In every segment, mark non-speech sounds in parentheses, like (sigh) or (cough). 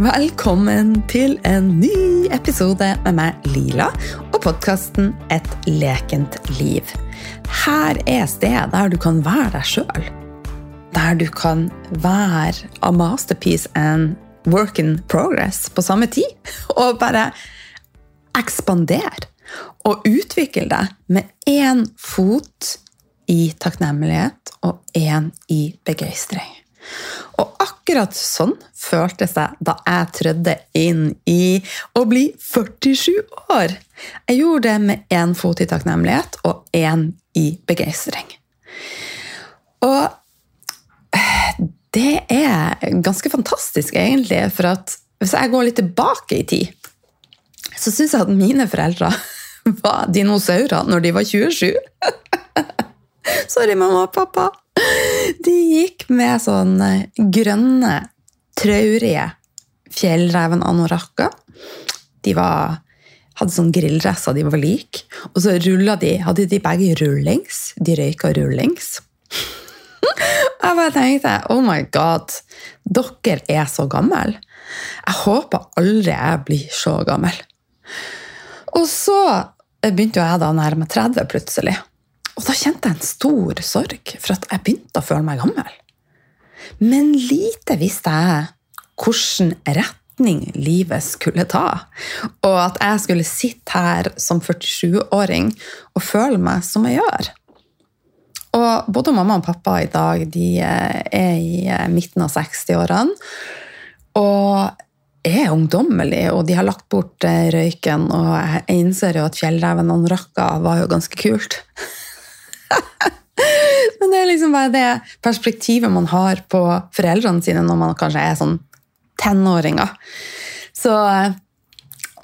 Velkommen til en ny episode med meg, Lila, og podkasten Et lekent liv. Her er stedet der du kan være deg sjøl. Der du kan være a masterpiece and work in progress på samme tid. (laughs) Og bare ekspandere og utvikle deg med én fot i takknemlighet og én i begeistring. Og akkurat sånn føltes det da jeg trødde inn i å bli 47 år. Jeg gjorde det med én fot i takknemlighet og én i begeistring. Og det er ganske fantastisk, egentlig, for at hvis jeg går litt tilbake i tid, så syns jeg at mine foreldre (laughs) var dinosaurer når de var 27. (laughs) Sorry, mamma og pappa. De gikk med sånn eh, grønne, traurige fjellreven-anorakker. De var, hadde sånn grilldresser, de var like. Og så de, hadde de begge rullings. De røyka rullings. (laughs) Jeg bare tenkte oh my god, dere er så gamle. Jeg håper aldri jeg blir så gammel. Og så begynte jeg da å nærme 30 plutselig. Og da kjente jeg en stor sorg for at jeg begynte å føle meg gammel. Men lite visste jeg hvilken retning livet skulle ta. Og at jeg skulle sitte her som 47-åring og føle meg som jeg gjør. Og både mamma og pappa i dag de er i midten av 60-årene. Og er ungdommelige, og de har lagt bort røyken. Og jeg innser jo at fjellreven og rakka var jo ganske kult. (laughs) Men det er liksom bare det perspektivet man har på foreldrene sine når man kanskje er sånn tenåringer. Så,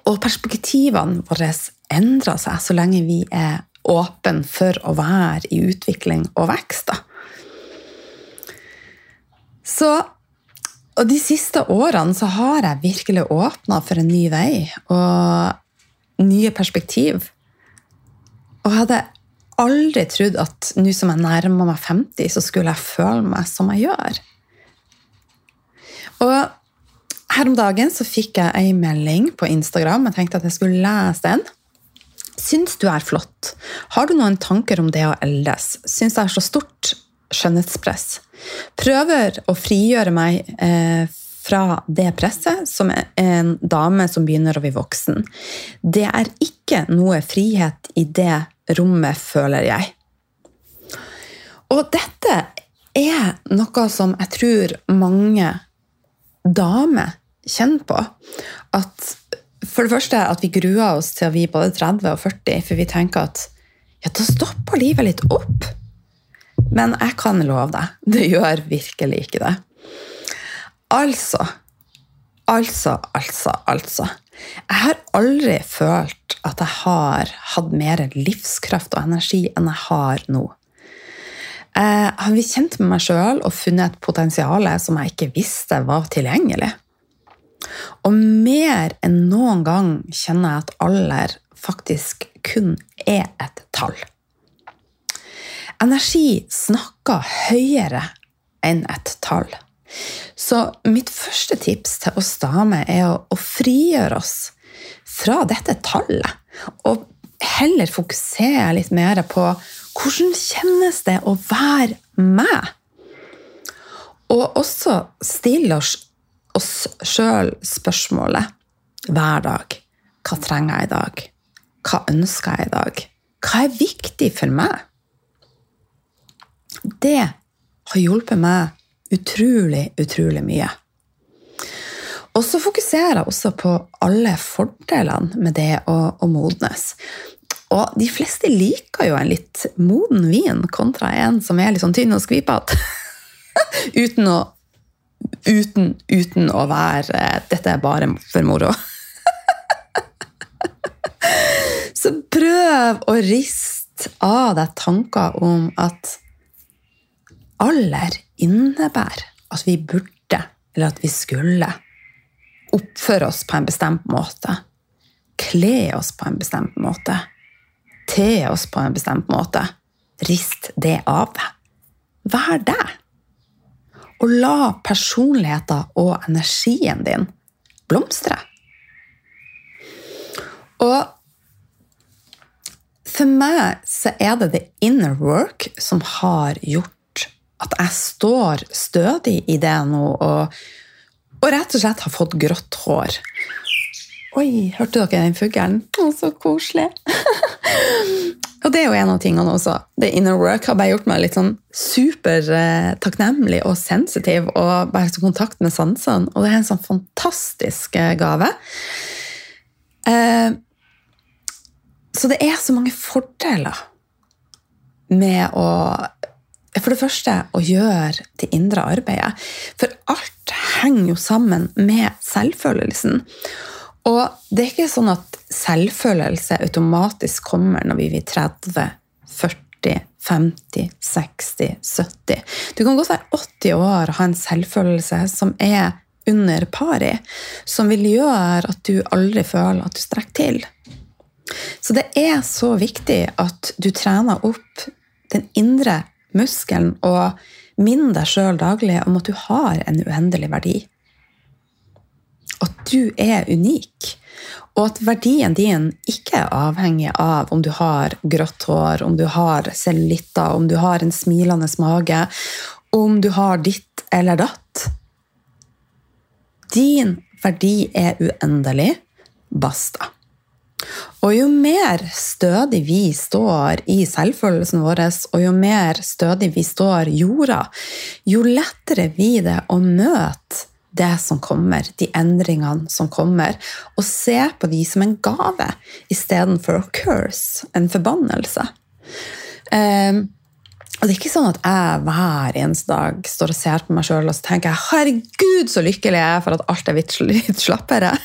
og perspektivene våre endrer seg så lenge vi er åpne for å være i utvikling og vekst. Da. Så og de siste årene så har jeg virkelig åpna for en ny vei og nye perspektiv. Og hadde aldri trodd at nå som jeg nærmer meg 50, så skulle jeg føle meg som jeg gjør. Og her om dagen så fikk jeg ei melding på Instagram. Jeg tenkte at jeg skulle lese den. Syns du er flott? Har du noen tanker om det å eldes? Syns jeg er så stort skjønnhetspress. Prøver å frigjøre meg eh, fra det presset som en dame som begynner å bli voksen. Det er ikke noe frihet i det rommet, føler jeg. Og dette er noe som jeg tror mange damer kjenner på. At for det første at vi gruer oss til å bli både 30 og 40, for vi tenker at ja, da stopper livet litt opp. Men jeg kan love deg, det gjør virkelig ikke det. Altså Altså, altså, altså. Jeg har aldri følt at jeg har hatt mer livskraft og energi enn jeg har nå. Jeg har har kjent med meg sjøl og funnet et potensial som jeg ikke visste var tilgjengelig. Og mer enn noen gang kjenner jeg at alder faktisk kun er et tall. Energi snakker høyere enn et tall. Så mitt første tips til oss damer er å, å frigjøre oss fra dette tallet. Og heller fokusere litt mer på hvordan kjennes det å være meg? Og også stille oss, oss sjøl spørsmålet hver dag. Hva trenger jeg i dag? Hva ønsker jeg i dag? Hva er viktig for meg? Det har hjulpet meg utrolig, utrolig mye. Og så fokuserer jeg også på alle fordelene med det å, å, modnes. Og de fleste liker jo en litt moden vin kontra en som er litt sånn tynn og skvipete. (laughs) uten, å, uten, uten å være Dette er bare for moro. (laughs) så prøv å riste av deg tanker om at alder innebærer at vi burde, eller at vi skulle, oppføre oss på en bestemt måte. Kle oss på en bestemt måte. Te oss på en bestemt måte. Rist det av. Vær deg. Og la personligheten og energien din blomstre. Og for meg så er det the inner work som har gjort at jeg står stødig i det nå, og, og rett og slett har fått grått hår. Oi, hørte dere den fuglen? Så koselig! (laughs) og det er jo en av tingene også. The inner work har bare gjort meg litt sånn super eh, takknemlig og sensitiv og bare så kontakt med sansene. Og det er en sånn fantastisk eh, gave. Eh, så det er så mange fordeler med å For det første å gjøre det indre arbeidet. For alt henger jo sammen med selvfølelsen. Og det er ikke sånn at selvfølelse automatisk kommer når vi blir 30, 40, 50, 60, 70. Du kan godt være 80 år og ha en selvfølelse som er under pari, som vil gjøre at du aldri føler at du strekker til. Så det er så viktig at du trener opp den indre muskelen og minn deg sjøl daglig om at du har en uendelig verdi. At du er unik. Og at verdien din ikke er avhengig av om du har grått hår, om du har cellulitter, om du har en smilende mage, om du har ditt eller datt. Din verdi er uendelig. Basta. Og jo mer stødig vi står i selvfølelsen vår, og jo mer stødig vi står jorda, jo lettere blir det å møte det som kommer, de endringene som kommer, og se på de som en gave istedenfor å curse, en forbannelse. Um, og det er ikke sånn at jeg hver eneste dag står og ser på meg sjøl og så tenker jeg, 'herregud, så lykkelig jeg er for at alt er (laughs) litt slappere'.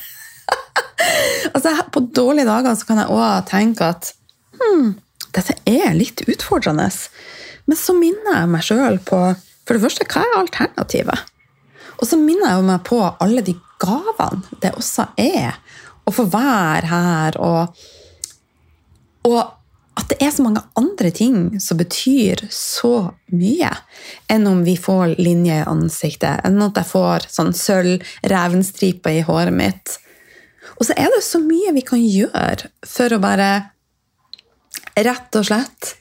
Altså, på dårlige dager så kan jeg òg tenke at hmm, dette er litt utfordrende. Men så minner jeg meg sjøl på for det første, hva er alternativet? Og så minner jeg meg på alle de gavene det også er å få være her, og, og at det er så mange andre ting som betyr så mye enn om vi får linje i ansiktet, enn at jeg får sånn sølv-revenstripe i håret mitt, og så er det så mye vi kan gjøre for å bare rett og slett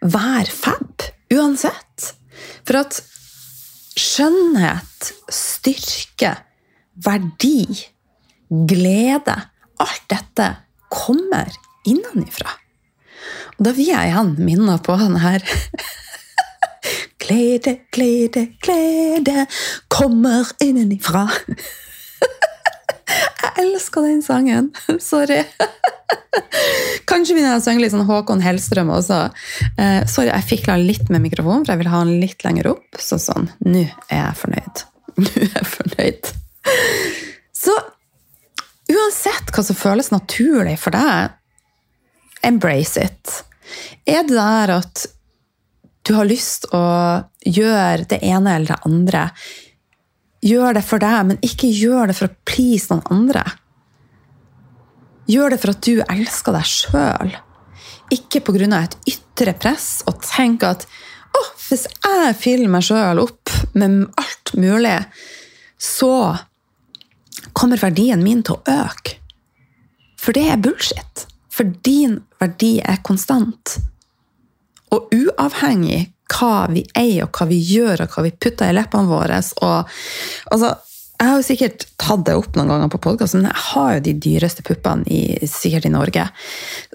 være fab uansett. For at skjønnhet, styrke, verdi, glede Alt dette kommer innenfra. Og da vil jeg igjen minne på denne her (laughs) Glede, glede, glede kommer innenifra. Jeg elsker den sangen! (laughs) Sorry. Kanskje begynner jeg å synge litt sånn Håkon Hellstrøm også. Eh, sorry, jeg fikla litt med mikrofonen, for jeg vil ha den litt lenger opp. Så sånn, nå er jeg fornøyd. (laughs) Nå er jeg fornøyd. Så uansett hva som føles naturlig for deg, embrace it. Er det der at du har lyst å gjøre det ene eller det andre Gjør det for deg, men ikke gjør det for å please noen andre. Gjør det for at du elsker deg sjøl, ikke pga. et ytre press, og tenk at oh, hvis jeg fyller meg sjøl opp med alt mulig, så kommer verdien min til å øke. For det er bullshit. For din verdi er konstant. Og uavhengig hva vi eier, og hva vi gjør, og hva vi putter i leppene våre. Og, altså, jeg har jo sikkert tatt det opp noen ganger på podkast, men jeg har jo de dyreste puppene i, sikkert i Norge.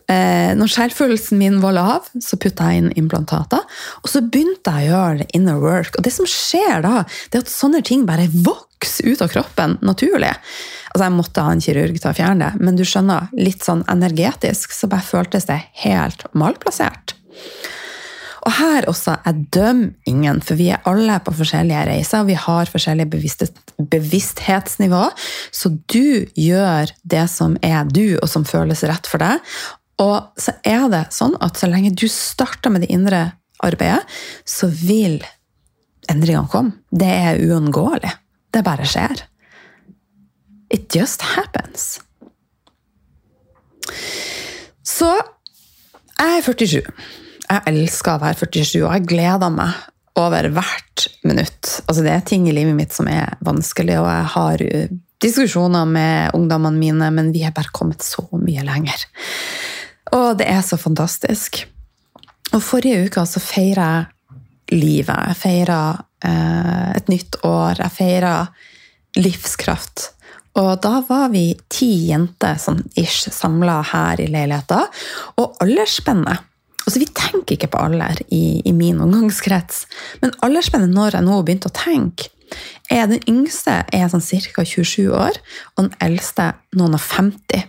Eh, når selvfølelsen min var lav, så putta jeg inn implantater. Og så begynte jeg å gjøre inner work. Og det som skjer da, det er at sånne ting bare vokser ut av kroppen naturlig. Altså, Jeg måtte ha en kirurg til å fjerne det, men du skjønner, litt sånn energetisk så bare føltes det helt malplassert. Og her også, jeg dømmer ingen, for vi er alle på forskjellige reiser, og vi har forskjellige bevissthetsnivå. Så du gjør det som er du, og som føles rett for deg. Og så er det sånn at så lenge du starter med det indre arbeidet, så vil endringene komme. Det er uunngåelig. Det bare skjer. It just happens. Så jeg er 47. Jeg elsker å være 47, og jeg gleder meg over hvert minutt. Altså, det er ting i livet mitt som er vanskelig, og jeg har uh, diskusjoner med ungdommene mine, men vi er bare kommet så mye lenger. Og det er så fantastisk. Og forrige uke så feira jeg livet. Jeg feira eh, et nytt år. Jeg feira livskraft. Og da var vi ti jenter sånn ish samla her i leiligheta, og aldersspennet Altså, vi tenker ikke på alder i, i min omgangskrets, men aldersspennet når jeg nå begynte å tenke, er den yngste er sånn ca. 27 år, og den eldste noen og 50.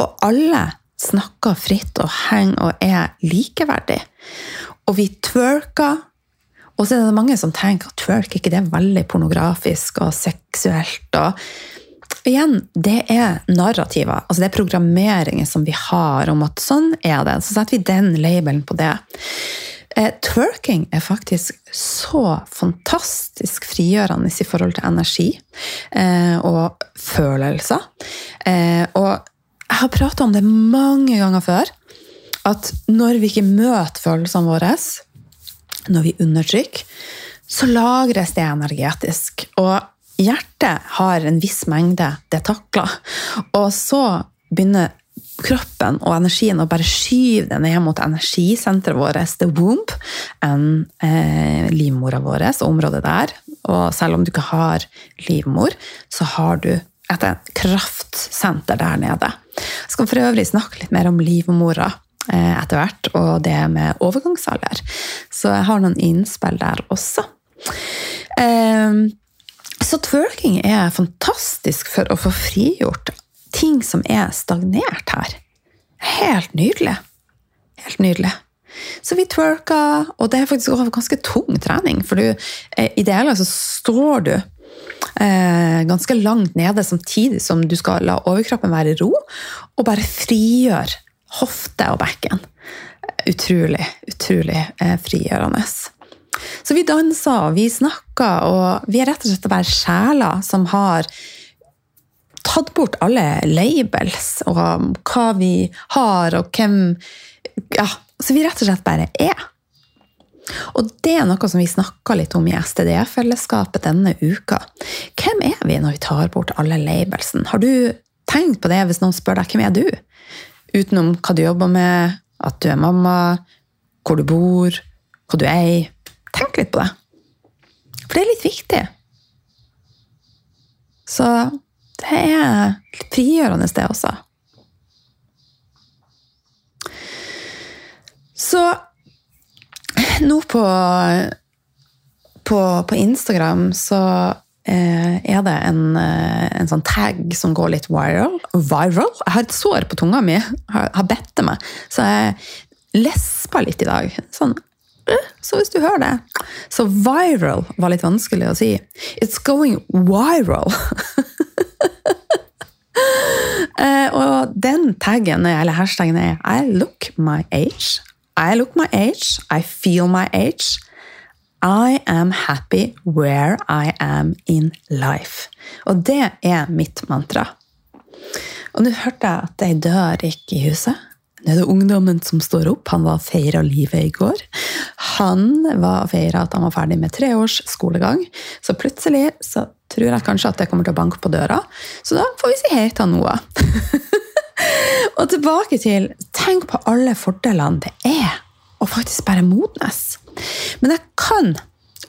Og alle snakker fritt og henger og er likeverdige. Og vi twerker. Og så er det mange som tenker at twerk ikke det er veldig pornografisk og seksuelt. og igjen, det er narrativer. Altså det er programmeringer som vi har om at sånn er det. Så setter vi den labelen på det. Eh, twerking er faktisk så fantastisk frigjørende i forhold til energi eh, og følelser. Eh, og jeg har prata om det mange ganger før. At når vi ikke møter følelsene våre, når vi undertrykker, så lagres det energetisk. Og hjertet har en viss mengde det takler. Og så begynner kroppen og energien å bare skyve det ned mot energisenteret vårt, the womb, enn eh, livmora vår, området der. Og selv om du ikke har livmor, så har du et kraftsenter der nede. Jeg skal for øvrig snakke litt mer om livmora eh, etter hvert, og det med overgangsalder. Så jeg har noen innspill der også. Eh, så twerking er fantastisk for å få frigjort ting som er stagnert her. Helt nydelig. Helt nydelig. Så vi twerker, og det er faktisk også ganske tung trening. For du, eh, i det hele så står du eh, ganske langt nede samtidig som du skal la overkroppen være i ro, og bare frigjør hofte og bekken. Utrolig, utrolig eh, frigjørende. Så vi danser, vi snakker, og vi er rett og slett bare sjeler som har tatt bort alle labels og hva vi har, og hvem Ja, så vi rett og slett bare er. Og det er noe som vi snakka litt om i STD-fellesskapet denne uka. Hvem er vi når vi tar bort alle labelsen? Har du tenkt på det hvis noen spør deg hvem er du? Utenom hva du jobber med, at du er mamma, hvor du bor, hva du eier. Tenk litt på det. For det er litt viktig. Så det er litt frigjørende, det også. Så nå på, på, på Instagram så eh, er det en, eh, en, sånn tag som går litt viral. Viral? Jeg har et sår på tunga mi. Har, har bedt meg. Så jeg lespa litt i dag. Sånn så hvis du hører det Så viral var litt vanskelig å si. It's going viral! uh, (laughs) og den taggen, eller hashtagen, er I look my age. I look my age. I feel my age. I am happy where I am in life. Og det er mitt mantra. Og nå hørte jeg at ei dør gikk i huset. Nå er det ungdommen som står opp. Han var feira livet i går. Han var feira at han var ferdig med tre års skolegang. Så plutselig så tror jeg kanskje at det kommer til å banke på døra. Så da får vi si hei til Noah. (laughs) og tilbake til Tenk på alle fordelene det er å faktisk bare modnes. Men jeg kan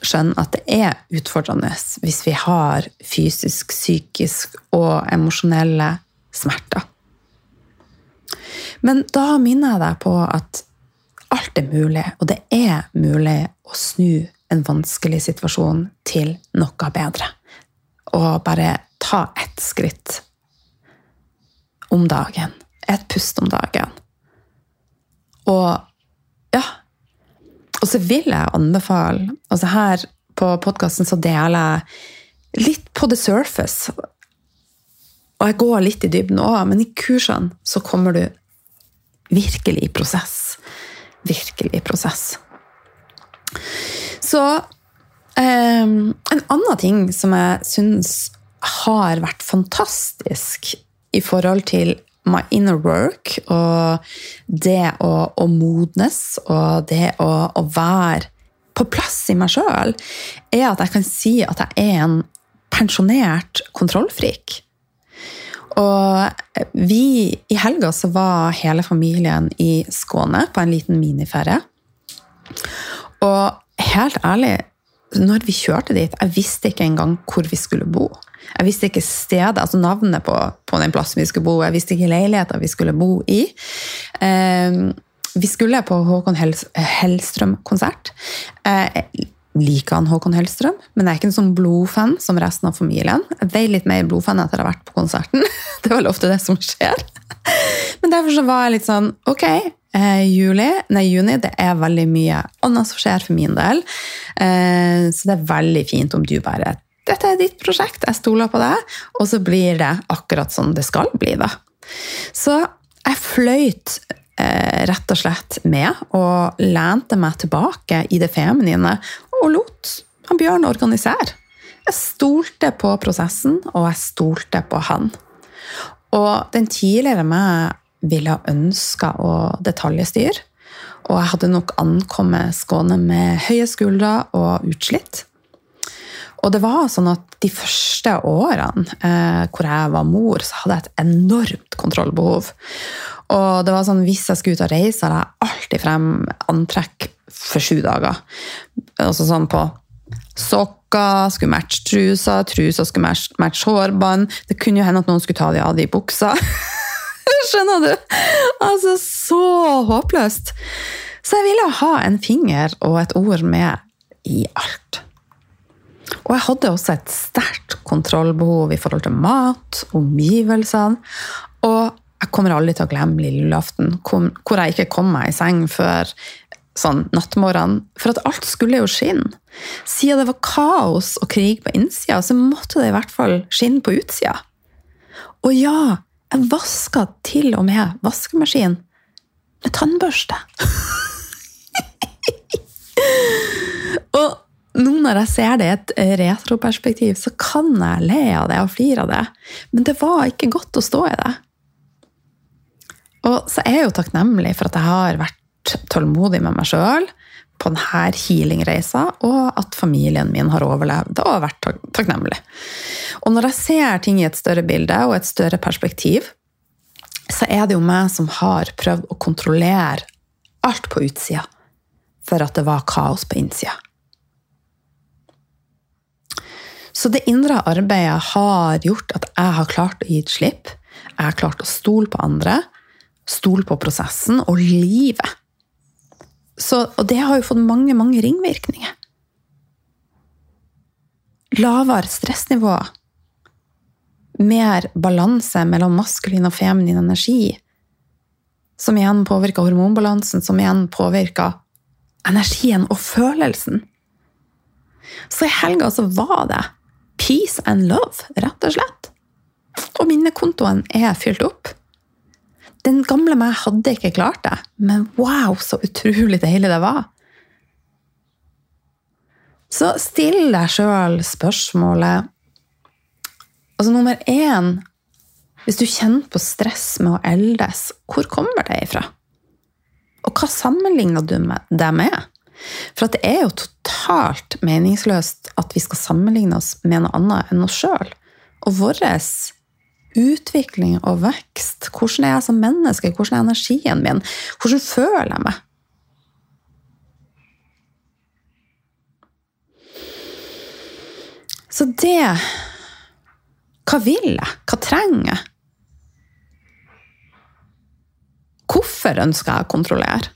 skjønne at det er utfordrende hvis vi har fysisk, psykisk og emosjonelle smerter. Men da minner jeg deg på at alt er mulig, og det er mulig å snu en vanskelig situasjon til noe bedre. Og bare ta ett skritt om dagen. Et pust om dagen. Og ja Og så vil jeg anbefale altså Her på podkasten deler jeg litt på the surface. Og jeg går litt i dybden òg, men i kursene så kommer du virkelig i prosess. Virkelig i prosess. Så eh, En annen ting som jeg syns har vært fantastisk i forhold til my inner work og det å, å modnes og det å, å, være på plass i meg sjøl, er at jeg kan si at jeg er en pensjonert kontrollfrik. Og vi, I helga så var hele familien i Skåne på en liten miniferie. Og helt ærlig, når vi kjørte dit, jeg visste ikke engang hvor vi skulle bo. Jeg visste ikke stedet, altså navnet på, på den plassen vi skulle bo. Jeg visste ikke leiligheten vi skulle bo i. Eh, vi skulle på Håkon Hellstrøm-konsert. Jeg liker han Håkon Hellstrøm, men jeg er ikke en sånn blodfan som resten av familien. Jeg ble litt mer blodfan etter å ha vært på konserten. (laughs) Det er vel ofte det som skjer. Men derfor så var jeg litt sånn Ok, eh, juli, nei, juni, det er veldig mye annet som skjer for min del. Eh, så det er veldig fint om du bare Dette er ditt prosjekt, jeg stoler på deg. Og så blir det akkurat som det skal bli, da. Så jeg fløyt eh, rett og slett med og lente meg tilbake i det feminine og lot han Bjørn organisere. Jeg stolte på prosessen, og jeg stolte på han. Og den tidligere meg ville ha ønska å detaljstyre. Og jeg hadde nok ankommet Skåne med høye skuldre og utslitt. Og det var sånn at de første årene eh, hvor jeg var mor, så hadde jeg et enormt kontrollbehov. Og det var sånn, hvis jeg skulle ut og reise, hadde jeg alltid frem antrekk for sju dager. Altså sånn på sokker skulle matche truser, truser skulle matche, matche hårbånd. Det kunne jo hende at noen skulle ta de av de buksa. (laughs) Skjønner du? Altså, så håpløst. Så jeg ville ha en finger og et ord med i alt. Og jeg hadde også et sterkt kontrollbehov i forhold til mat, omgivelsene. Og jeg kommer aldri til å glemme lille julaften, hvor jeg ikke kom meg i seng før sånn nattmorgenen. For at alt skulle jo skinne. Siden det var kaos og krig på innsida, så måtte det i hvert fall skinne på utsida. Og ja, jeg vaska til og med vaskemaskinen med tannbørste. (laughs) og nå når jeg ser det i et retroperspektiv, så kan jeg le av det og flire av det. Men det var ikke godt å stå i det. Og så er jeg jo takknemlig for at jeg har vært tålmodig med meg sjøl på denne healingreisa, og at familien min har overlevd og vært takknemlig. Og når jeg ser ting i et større bilde og et større perspektiv, så er det jo meg som har prøvd å kontrollere alt på utsida for at det var kaos på innsida. Så det indre arbeidet har gjort at jeg har klart å gi et slipp. Jeg har klart å stole på andre, stole på prosessen og livet. Så, og det har jo fått mange, mange ringvirkninger. Lavere stressnivå. Mer balanse mellom maskulin og feminin energi. Som igjen påvirker hormonbalansen, som igjen påvirker energien og følelsen. Så i helga så var det peace and love, rett og slett. Og minnekontoen er fylt opp. Den gamle meg hadde ikke klart det, men wow, så utrolig deilig det var. Så still deg sjøl spørsmålet Altså nummer én Hvis du kjenner på stress med å eldes, hvor kommer det ifra? Og hva sammenligner du det med? For det er jo totalt meningsløst at vi skal sammenligne oss med noe annet enn oss sjøl. Og vår utvikling og vekst. Hvordan er jeg som menneske? Hvordan er energien min? Hvordan føler jeg meg? Så det Hva vil jeg? Hva trenger jeg? Hvorfor ønsker jeg å kontrollere?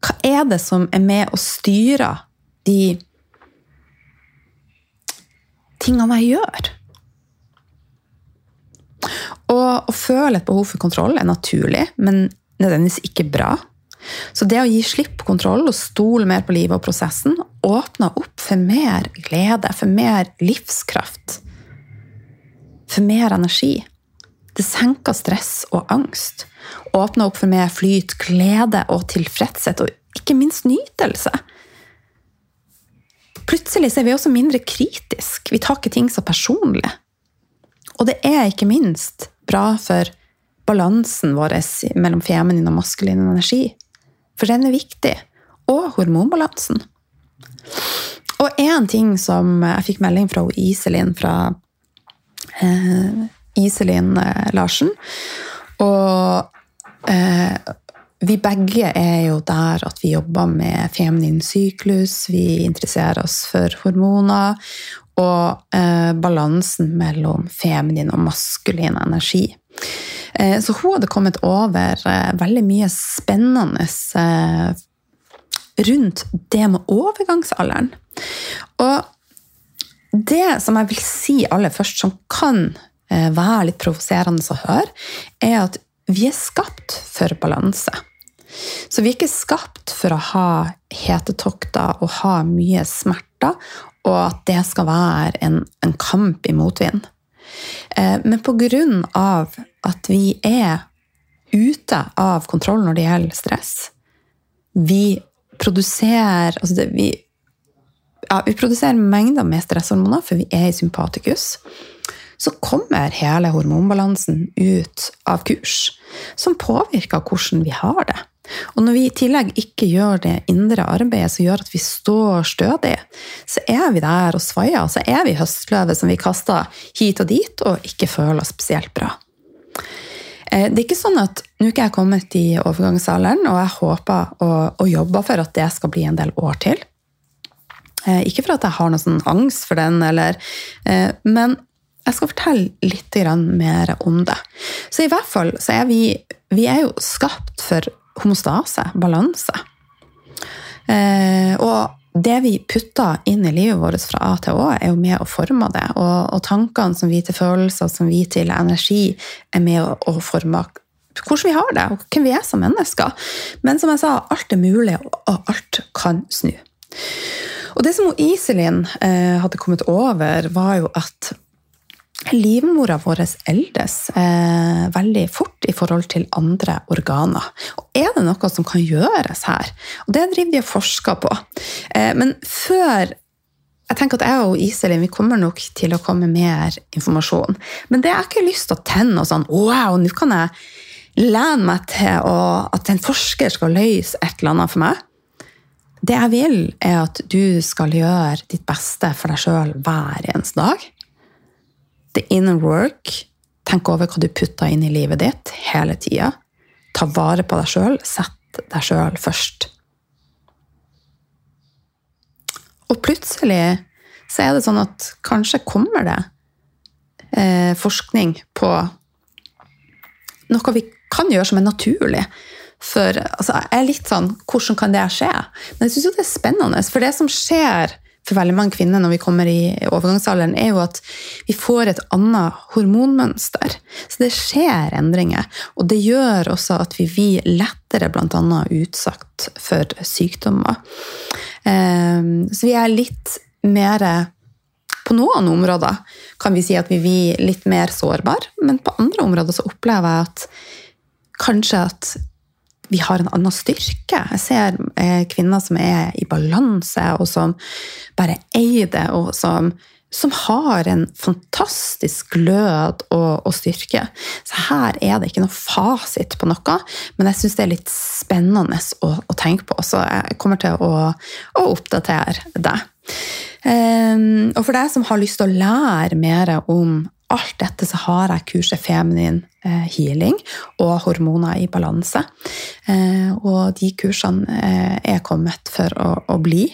Hva er det som er med å styre de tingene jeg gjør. Og å føle et behov for kontroll er naturlig, men nødvendigvis ikke bra. Så det å gi slipp på kontroll og stole mer på livet og prosessen åpner opp for mer glede, for mer livskraft, for mer energi. Det senker stress og angst. Åpner opp for mer flyt, glede og tilfredshet, og ikke minst nytelse. Plutselig er vi også mindre kritiske. Vi tar ikke ting så personlig. Og det er ikke minst bra for balansen vår mellom feminin og maskulin energi. for den er viktig. Og hormonbalansen. Og én ting som jeg fikk melding fra Iselin fra eh, Iselin eh, Larsen. Og eh, vi begge er jo der at vi jobber med feminin syklus, vi interesserer oss for hormoner, og eh, balansen mellom feminin og maskulin energi. Eh, så hun hadde kommet over eh, veldig mye spennende eh, rundt det med overgangsalderen. Og det som jeg vil si aller først, som kan eh, være litt provoserende å høre, er at vi er skapt for balanse. Så vi er ikke skapt for å ha hetetokter og ha mye smerter, og at det skal være en, en kamp i motvind. Eh, men av at vi er ute av kontroll når det gjelder stress, vi produserer altså det, vi, ja, vi produserer mengder med stresshormoner, for vi er i sympatikus. Så kommer hele hormonbalansen ut av kurs, som påvirker hvordan vi har det. Og når vi i tillegg ikke gjør det indre arbeidet som gjør at vi står stødig, så er vi der og svaier. Så er vi høstløvet som vi kaster hit og dit og ikke føler oss spesielt bra. Eh, det er ikke sånn at nå er jeg kommet i overgangsalderen, og jeg håper å, og jobbe for at det skal bli en del år til. Eh, ikke for at jeg har noen sånn angst for den, eller, eh, men jeg skal fortelle litt mer om det. Så i hvert fall så er vi, vi er jo skapt for homostase, balanse. Og det vi putter inn i livet vårt fra A til Å, er jo med å forme det. Og, og tankene som vi til følelser, som vi til energi, er med å, å forme hvordan vi har det, og hvem vi er som mennesker. Men som jeg sa, alt er mulig, og alt kan snu. Og det som Iselin eh, hadde kommet over, var jo at livmora vår eldes eh, veldig fort i forhold til andre organer. Og er det noe som kan gjøres her? Og det driver de og forsker på. Eh, men før jeg tenker at jeg og Iselin vi kommer nok til å komme med mer informasjon. Men det er ikke lyst til å tenne og sånn Wow, nå kan jeg lene meg til å, at en forsker skal løse et eller annet for meg. Det jeg vil, er at du skal gjøre ditt beste for deg sjøl hver eneste dag the inner work. Tenk over hva du putter inn i livet ditt hele tida. Ta vare på deg sjøl. Sett deg sjøl først. Og plutselig så er det sånn at kanskje kommer det eh, forskning på noe vi kan gjøre som er naturlig. For altså, jeg er litt sånn Hvordan kan det skje? Men jeg syns jo det er spennende. For det som skjer for veldig mange kvinner når vi kommer i overgangsalderen, er jo at vi får et annet hormonmønster. Så det skjer endringer. Og det gjør også at vi blir lettere bl.a. utsatt for sykdommer. Ehm, så vi er litt mer På noen områder kan vi si at vi blir litt mer sårbare, men på andre områder så opplever jeg at kanskje at vi har en annen styrke. Jeg ser eh, kvinner som er i balanse, og som bare eier det, og som, som har en fantastisk glød og, og, styrke. Så her er det ikke noe fasit på noe, men jeg syns det er litt spennende å, å, tenke på. Så jeg kommer til å, å oppdatere det. Um, og for deg som har lyst til å lære mer om alt dette så har jeg kurset Feminin eh, healing og hormoner i balanse. Eh, og de kursene eh, er kommet for å, å bli.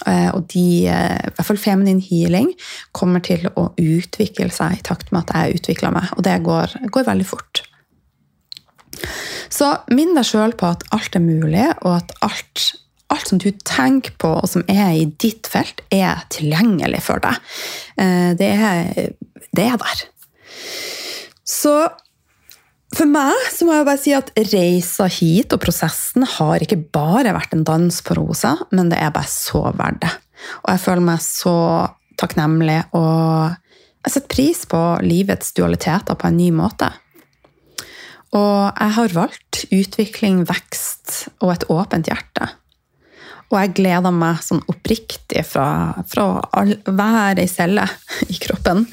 Og de, i hvert fall feminin healing, kommer til å utvikle seg i takt med at jeg utvikler meg. Og det går, går veldig fort. Så minn deg sjøl på at alt er mulig, og at alt, alt som du tenker på, og som er i ditt felt, er tilgjengelig for deg. Det er det er der. Så for meg så må jeg bare si at reisa hit og prosessen har ikke bare vært en dans på rosa, men det er bare så verdt det. Og jeg føler meg så takknemlig, og jeg setter pris på livets dualiteter på en ny måte. Og jeg har valgt utvikling, vekst og et åpent hjerte. Og jeg gleder meg sånn oppriktig fra, fra all, hver ei celle i kroppen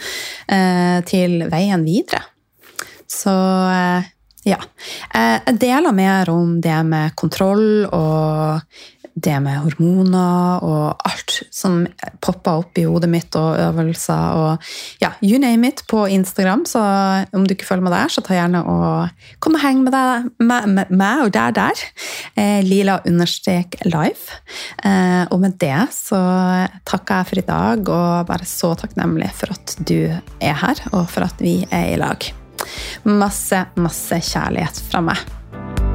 eh, til veien videre. Så eh, Ja. Eh, Jeg deler mer om det med kontroll og det med hormoner og alt som popper opp i hodet mitt, og øvelser og ja, you name it på Instagram. Så om du ikke følger med der, så ta gjerne og kom og heng med deg, med og der, der. Eh, Lila understrek live. Eh, og med det så takker jeg for i dag, og bare så takknemlig for at du er her, og for at vi er i lag. Masse, masse kjærlighet fra meg.